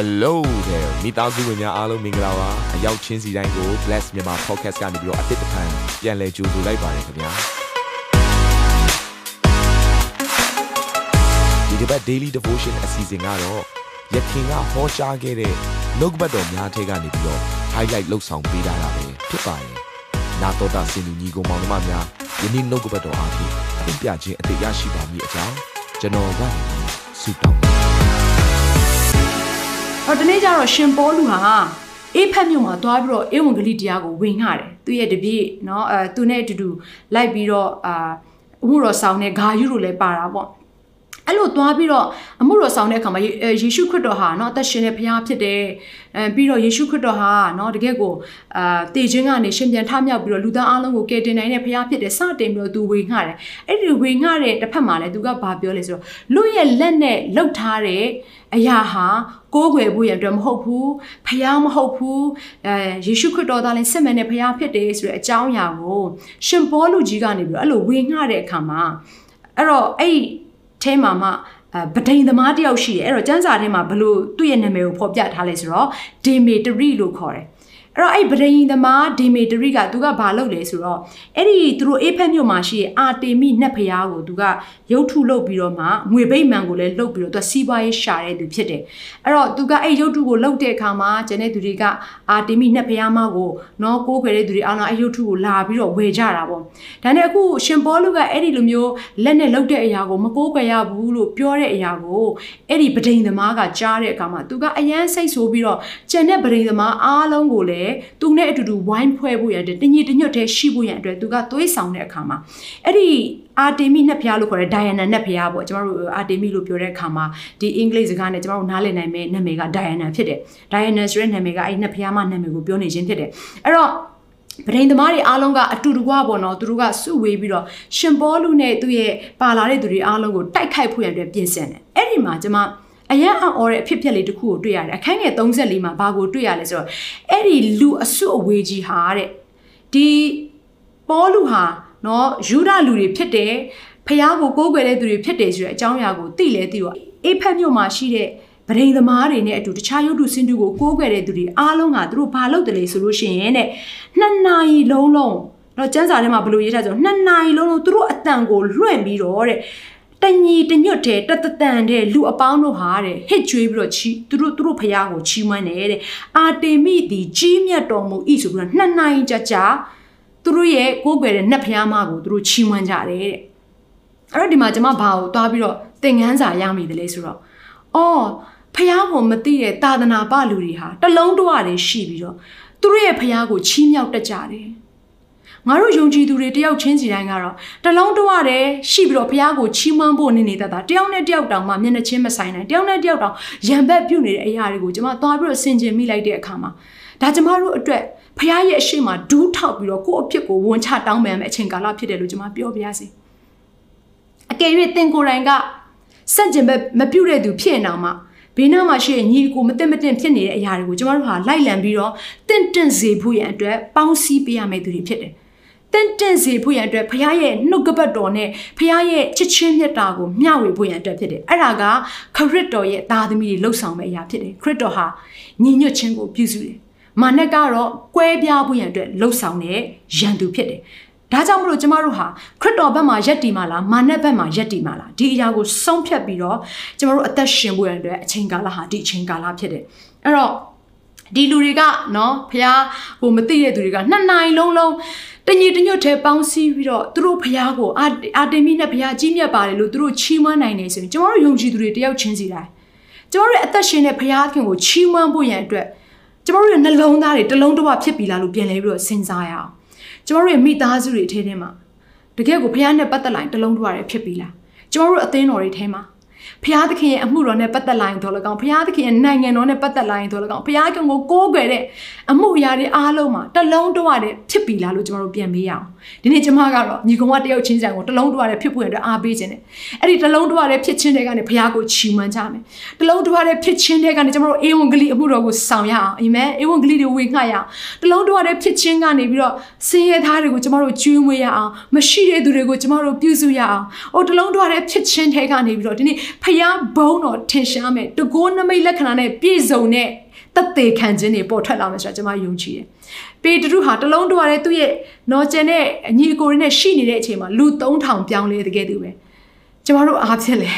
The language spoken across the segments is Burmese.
Hello there မိသားစုဝင်များအားလုံးမင်္ဂလာပါအရောက်ချင်းစီတိုင်းကို Bless မြန်မာ Podcast ကနေပြီးတော့အသစ်တစ်ခါပြန်လည်ကြိုဆိုလိုက်ပါတယ်ခင်ဗျာဒီတစ်ပတ် Daily Devotion အစီအစဉ်ကတော့ယခင်ကဟောကြားခဲ့တဲ့နှုတ်ကပတ်တော်များထဲကနေပြီးတော့ highlight လောက်ဆောင်ပေးထားတာပဲဖြစ်ပါတယ်နာတော်တာစင်သူညီကောင်မောင်နှမများယနေ့နှုတ်ကပတ်တော်အားဖြင့်အပြခြင်းအသေးရရှိပါမည်အကြောင်းကျွန်တော်ကနေဆုတောင်း ဟောဒီနေ့ကျတော့ရှင်ပေါလုဟာအေးဖက်မြို့မှာသွားပြီးတော့အေဝံဂေလိတရားကိုဝင်ငှတယ်သူရဲ့တပည့်เนาะအဲသူနဲ့အတူတူလိုက်ပြီးတော့အာအမှုတော်ဆောင်တဲ့ဂါယုတို့လည်းပါတာပေါ့ အဲ့လိုသွားပြီးတော့အမှုတော်ဆောင်တဲ့အခါမှာယေရှုခရစ်တော်ဟာနော်အသက်ရှင်တဲ့ဘုရားဖြစ်တယ်အဲပြီးတော့ယေရှုခရစ်တော်ဟာနော်တကယ့်ကိုအာတည်ခြင်းကနေရှင်ပြန်ထမြောက်ပြီးတော့လူသားအလုံးကိုကယ်တင်နိုင်တဲ့ဘုရားဖြစ်တယ်စတင်ပြီးတော့သူဝေငှတယ်အဲ့ဒီဝေငှတဲ့တစ်ဖက်မှာလည်းသူကဘာပြောလဲဆိုတော့လူရဲ့လက်နဲ့လှုပ်ထားတဲ့အရာဟာကိုးကွယ်ဖို့ရအတွက်မဟုတ်ဘူးဖះမဟုတ်ဘူးအဲယေရှုခရစ်တော်သားလည်းစစ်မှန်တဲ့ဖះဖြစ်တယ်ဆိုတဲ့အကြောင်းအရာကိုရှင်ပေါလုကြီးကနေပြီးတော့အဲ့လိုဝေငှတဲ့အခါမှာအဲ့တော့အဲ့ ထဲမှာမှဗဒိန်သမားတယောက်ရှိတယ်အဲ့တော့ကျမ်းစာထဲမှာဘလို့သူ့ရဲ့နာမည်ကိုဖော်ပြထားလဲဆိုတော့ဒေမေတရီလို့ခေါ်တယ် အဲ့တော့အဲ့ဗဒိန်သမားဒေမေတရီကသူကဘာလုပ်လဲဆိုတော့အဲ့ဒီသူတို့အေဖက်မြို့မှာရှိတဲ့အာတေမိနတ်ဖျားကိုသူကရုပ်ထုလုပ်ပြီးတော့မှငွေဘိတ်မှန်ကိုလည်းလုပ်ပြီးတော့သူစီးပွားရေးရှာတဲ့သူဖြစ်တယ်အဲ့တော့သူကအဲ့ရုပ်ထုကိုလုပ်တဲ့အခါမှာကျန်တဲ့သူတွေကအာတေမိနတ်ဖျားမကိုနော်ကိုးခွေတဲ့သူတွေအားလုံးအဲ့ရုပ်ထုကိုလာပြီးတော့ဝယ်ကြတာပေါ့ဒါနဲ့အခုရှင်ပေါလုကအဲ့ဒီလိုမျိုးလက်နဲ့လုပ်တဲ့အရာကိုမကိုးခွေရဘူးလို့ပြောတဲ့အရာကိုအဲ့ဒီဗဒိန်သမားကကြားတဲ့အခါမှာသူကအယမ်းစိတ်ဆိုးပြီးတော့ကျန်တဲ့ဗဒိန်သမားအားလုံးကိုလည်းသူနဲ့အတူတူဝိုင်းဖွဲ့ဖို့ရတဲ့တညီတညွတ်တည်းရှိဖို့ရတဲ့အတွက်သူကသွေးဆောင်တဲ့အခါမှာအဲ့ဒီအာတေမိနတ်ဖျားလို့ခေါ်တဲ့ဒိုင်ယနာနတ်ဖျားပေါ့ကျမတို့အာတေမိလို့ပြောတဲ့အခါမှာဒီအင်္ဂလိပ်စကားနဲ့ကျမတို့နားလည်နိုင်မယ့်နာမည်ကဒိုင်ယနာဖြစ်တယ်ဒိုင်ယနာဆိုတဲ့နာမည်ကအဲ့နတ်ဖျားမနာမည်ကိုပြောနေခြင်းဖြစ်တယ်အဲ့တော့ဗရိန်သမားတွေအားလုံးကအတူတကွပေါ့နော်သူတို့ကစုဝေးပြီးတော့ရှင်ပေါလုနဲ့သူ့ရဲ့ပါလာတဲ့သူတွေအားလုံးကိုတိုက်ခိုက်ဖို့ရတဲ့ပြင်ဆင်တယ်အဲ့ဒီမှာကျမ အရန်အံ့ဩတဲ့အဖြစ်အပျက်လေးတစ်ခုကိုတွေ့ရတယ်အခန်းငယ်34မှာဘာကိုတွေ့ရလဲဆိုတော့အဲ့ဒီလူအစုအဝေးကြီးဟာတဲ့ဒီပေါလုဟာနော်ယူဒလူတွေဖြစ်တယ်ဖះကိုကိုးကွယ်တဲ့သူတွေဖြစ်တယ်ဆိုတဲ့အကြောင်းအရာကိုသိလဲသိတော့အေဖက်မြို့မှာရှိတဲ့ဗရိန်သမားတွေနဲ့အတူတခြားရုပ်တုစင်တူကိုကိုးကွယ်တဲ့သူတွေအားလုံးကသူတို့ဘာလုပ်တယ်လဲဆိုလို့ရှိရင်တဲ့နှစ်နာရီလုံးလုံးတော့ကျန်းစာထဲမှာဘယ်လိုရေးထားဆိုနှစ်နာရီလုံးလုံးသူတို့အတန်ကိုလွှင့်ပြီးတော့တဲ့ တညီတညွတ်တဲ့တတတန်တဲ့လူအပေါင်းတို့ဟာတဲ့ဟစ်ကြွေးပြီးတော့ချီသူတို့သူတို့ဖះကိုချီးမွမ်းတယ်တဲ့အာတေမိဒီကြီးမြတ်တော်မူဤဆိုပြီးတော့နှစ်နိုင်ကြာကြာသူတို့ရဲ့ကိုးကွယ်တဲ့နတ်ဖះမကိုသူတို့ချီးမွမ်းကြတယ်တဲ့အဲ့တော့ဒီမှာကျွန်မဘာကိုသွားပြီးတော့သင်ငန်းစာရမိတယ်လေဆိုတော့အော်ဖះကိုမသိတဲ့သာသနာပလူတွေဟာတလုံးတဝတယ်ရှိပြီးတော့သူတို့ရဲ့ဖះကိုချီးမြှောက်တတ်ကြတယ် ငါတို့ယုံကြည်သူတွေတယောက်ချင်းစီတိုင်းကတော့တလုံးတဝတယ်ရှိပြီးတော့ဘုရားကိုချီးမွမ်းဖို့နေနေတတ်တာတယောက်နဲ့တယောက်တောင်မှမျက်နှာချင်းမဆိုင်နိုင်တယောက်နဲ့တယောက်တောင်ရံဘက်ပြုတ်နေတဲ့အရာတွေကိုကျွန်မသွားပြီးတော့ဆင်ခြင်မိလိုက်တဲ့အခါမှာဒါကျမတို့အတွက်ဘုရားရဲ့အရှိမဒူးထောက်ပြီးတော့ကိုယ့်အဖြစ်ကိုဝန်ချတောင်းပန်မယ့်အချိန်ကာလဖြစ်တယ်လို့ကျွန်မပြောပြရစီအကယ်၍သင်ကိုယ်တိုင်ကစက်ကျင်ဘက်မပြုတ်တဲ့သူဖြစ်နေအောင်မှဘေးနားမှာရှိတဲ့ညီကိုမတင်မတင်ဖြစ်နေတဲ့အရာတွေကိုကျမတို့ဟာလိုက်လံပြီးတော့တင့်တင့်စေဖို့ရန်အတွက်ပေါင်းစည်းပေးရမယ့်သူတွေဖြစ်တယ် တင့်တင့်စေဖို့ရန်အတွက်ဖခင်ရဲ့နှုတ်ကပတ်တော်နဲ့ဖခင်ရဲ့ချစ်ချင်းမြတ်တာကိုမျှဝေဖို့ရန်အတွက်ဖြစ်တယ်အဲ့ဒါကခရစ်တော်ရဲ့သားသမီးတွေလှုပ်ဆောင်မယ့်အရာဖြစ်တယ်ခရစ်တော်ဟာညီညွတ်ခြင်းကိုပြုစုတယ်မာနက်ကတော့ကွဲပြားဖို့ရန်အတွက်လှုပ်ဆောင်တဲ့ရန်သူဖြစ်တယ်ဒါကြောင့်မလို့ကျမတို့ဟာခရစ်တော်ဘက်မှာယက်တီမှာလားမာနက်ဘက်မှာယက်တီမှာလားဒီအရာကိုဆုံးဖြတ်ပြီးတော့ကျမတို့အသက်ရှင်ဖို့ရအတွက်အချိန်ကာလဟာဒီအချိန်ကာလဖြစ်တယ်အဲ့တော့ဒီလူတွေကနော်ဖះဟိုမသိတဲ့သူတွေကနှစ်နိုင်လုံးလုံး တညီတညွတ်ထဲပေါင်းစည်းပြီးတော့သူတို့ဖះကိုအာအာတင်မီနဲ့ဖះကြီးမြတ်ပါတယ်လို့သူတို့ချီးမွမ်းနိုင်နေဆိုရင်ကျမတို့ယုံကြည်သူတွေတယောက်ချင်းစီတိုင်းကျမတို့ရဲ့အသက်ရှင်တဲ့ဖះခင်ကိုချီးမွမ်းဖို့ရန်အတွက်ကျမတို့ရဲ့နှလုံးသားတွေတလုံးတစ်ဝဖြစ်ပြီလားလို့ပြန်လဲပြီးတော့စဉ်းစားရအောင်ကျမတို့ရဲ့မိသားစုတွေထဲထဲမှာတကယ်ကိုဖះနဲ့ပတ်သက်လိုက်တလုံးတစ်ဝတွေဖြစ်ပြီလားကျမတို့အသင်းတော်တွေထဲမှာ ဖျားသခင်ရဲ့အမှုတော်နဲ့ပတ်သက်လာရင်တော်လကောင်ဖျားသခင်ရဲ့နိုင်ငံတော်နဲ့ပတ်သက်လာရင်တော်လကောင်ဖျားခင်ကိုကိုးကွယ်တဲ့အမှုအရာတွေအားလုံးမှာတလုံးတဝတဲ့ဖြစ်ပြီလားလို့ကျွန်တော်တို့ပြန်မေးရအောင်ဒီနေ့ကျမကတော့ညီကောင်ကတယောက်ချင်းဆိုင်ကိုတလုံးတွားတဲ့ဖြစ်ပွင့်အတွက်အားပေးခြင်းတယ်အဲ့ဒီတလုံးတွားတဲ့ဖြစ်ချင်းတွေကနေဘုရားကိုချီးမွမ်းကြမယ်တလုံးတွားတဲ့ဖြစ်ချင်းတွေကနေကျမတို့အေဝံဂေလိအမှုတော်ကိုဆောင်ရအောင်အာမင်အေဝံဂေလိတွေဝေငှရအောင်တလုံးတွားတဲ့ဖြစ်ချင်းကနေပြီးတော့ဆင်းရဲသားတွေကိုကျမတို့ကျွေးမွေးရအောင်မရှိတဲ့သူတွေကိုကျမတို့ပြုစုရအောင်ဟိုတလုံးတွားတဲ့ဖြစ်ချင်းတွေကနေပြီးတော့ဒီနေ့ဖျားဘုံတော်ထင်ရှားမယ်တကောနမိတ်လက္ခဏာနဲ့ပြည့်စုံတဲ့တ သက်ခံခြင်းတွေပေါ်ထွက်လာမယ်ဆိုတာကျွန်မယုံကြည်တယ်။ပေတရုဟာတလုံးတွားတဲ့သူ့ရဲ့နော်ကျန်တဲ့ညီအကိုရင်းနဲ့ရှိနေတဲ့အချိန်မှာလူ3000ပြောင်းလဲတကယ်သူပဲ။ ကျမတို့အားဖြင့်လေ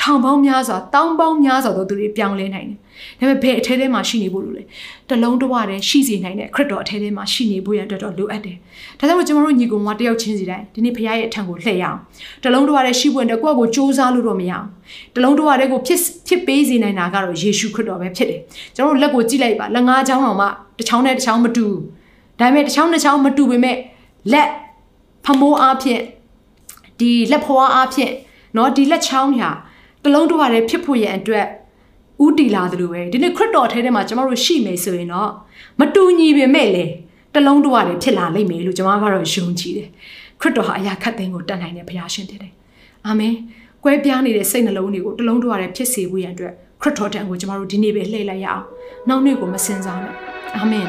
ထောင်ပေါင်းများစွာတောင်းပေါင်းများစွာသောသူတွေပြောင်းလဲနိုင်တယ်။ဒါပေမဲ့ဘယ်အထဲထဲမှာရှိနေဖို့လို့လဲ။တလုံးတွားတဲ့ရှိစေနိုင်တဲ့ခရစ်တော်အထဲထဲမှာရှိနေဖို့ရတဲ့တော့လိုအပ်တယ်။ဒါကြောင့်ကျမတို့ညီကောင်မတယောက်ချင်းစီတိုင်းဒီနေ့ဖခင်ရဲ့အထံကိုလှည့်ရအောင်။တလုံးတွားတဲ့ရှိဖို့တဲ့ကိုယ့်ကိုစ조사လို့တော့မရအောင်။တလုံးတွားတဲ့ကိုဖြစ်ဖြစ်ပေးစေနိုင်တာကတော့ယေရှုခရစ်တော်ပဲဖြစ်တယ်။ကျွန်တော်တို့လက်ကိုကြည့်လိုက်ပါလက်ငါးချောင်းတော်မှတစ်ချောင်းနဲ့တစ်ချောင်းမတူဘူး။ဒါပေမဲ့တစ်ချောင်းတစ်ချောင်းမတူပေမဲ့လက်ဖမိုးအားဖြင့်ဒီလက်ဖွားအားဖြင့် နော်ဒီလက်ချောင်းညာတလုံးတစ်ဝါတည်းဖြစ်ဖို့ရန်အတွက်ဥတီလာသလိုပဲဒီနေ့ခရစ်တော်အထဲထဲမှာကျမတို့ရှိမယ်ဆိုရင်တော့မတူညီပေမဲ့လေတလုံးတစ်ဝါတည်းဖြစ်လာလိမ့်မယ်လို့ကျမကတော့ယုံကြည်တယ်ခရစ်တော်ဟာအရာခတ်သိမ်းကိုတတ်နိုင်တဲ့ဘုရားရှင်ဖြစ်တယ်အာမင်ကွဲပြားနေတဲ့စိတ်နှလုံးတွေကိုတလုံးတစ်ဝါတည်းဖြစ်စေဖို့ရန်အတွက်ခရစ်တော်တန်ကိုကျမတို့ဒီနေ့ပဲလှည့်လိုက်ရအောင်နောက်နေ့ကိုမစင်စားနဲ့အာမင်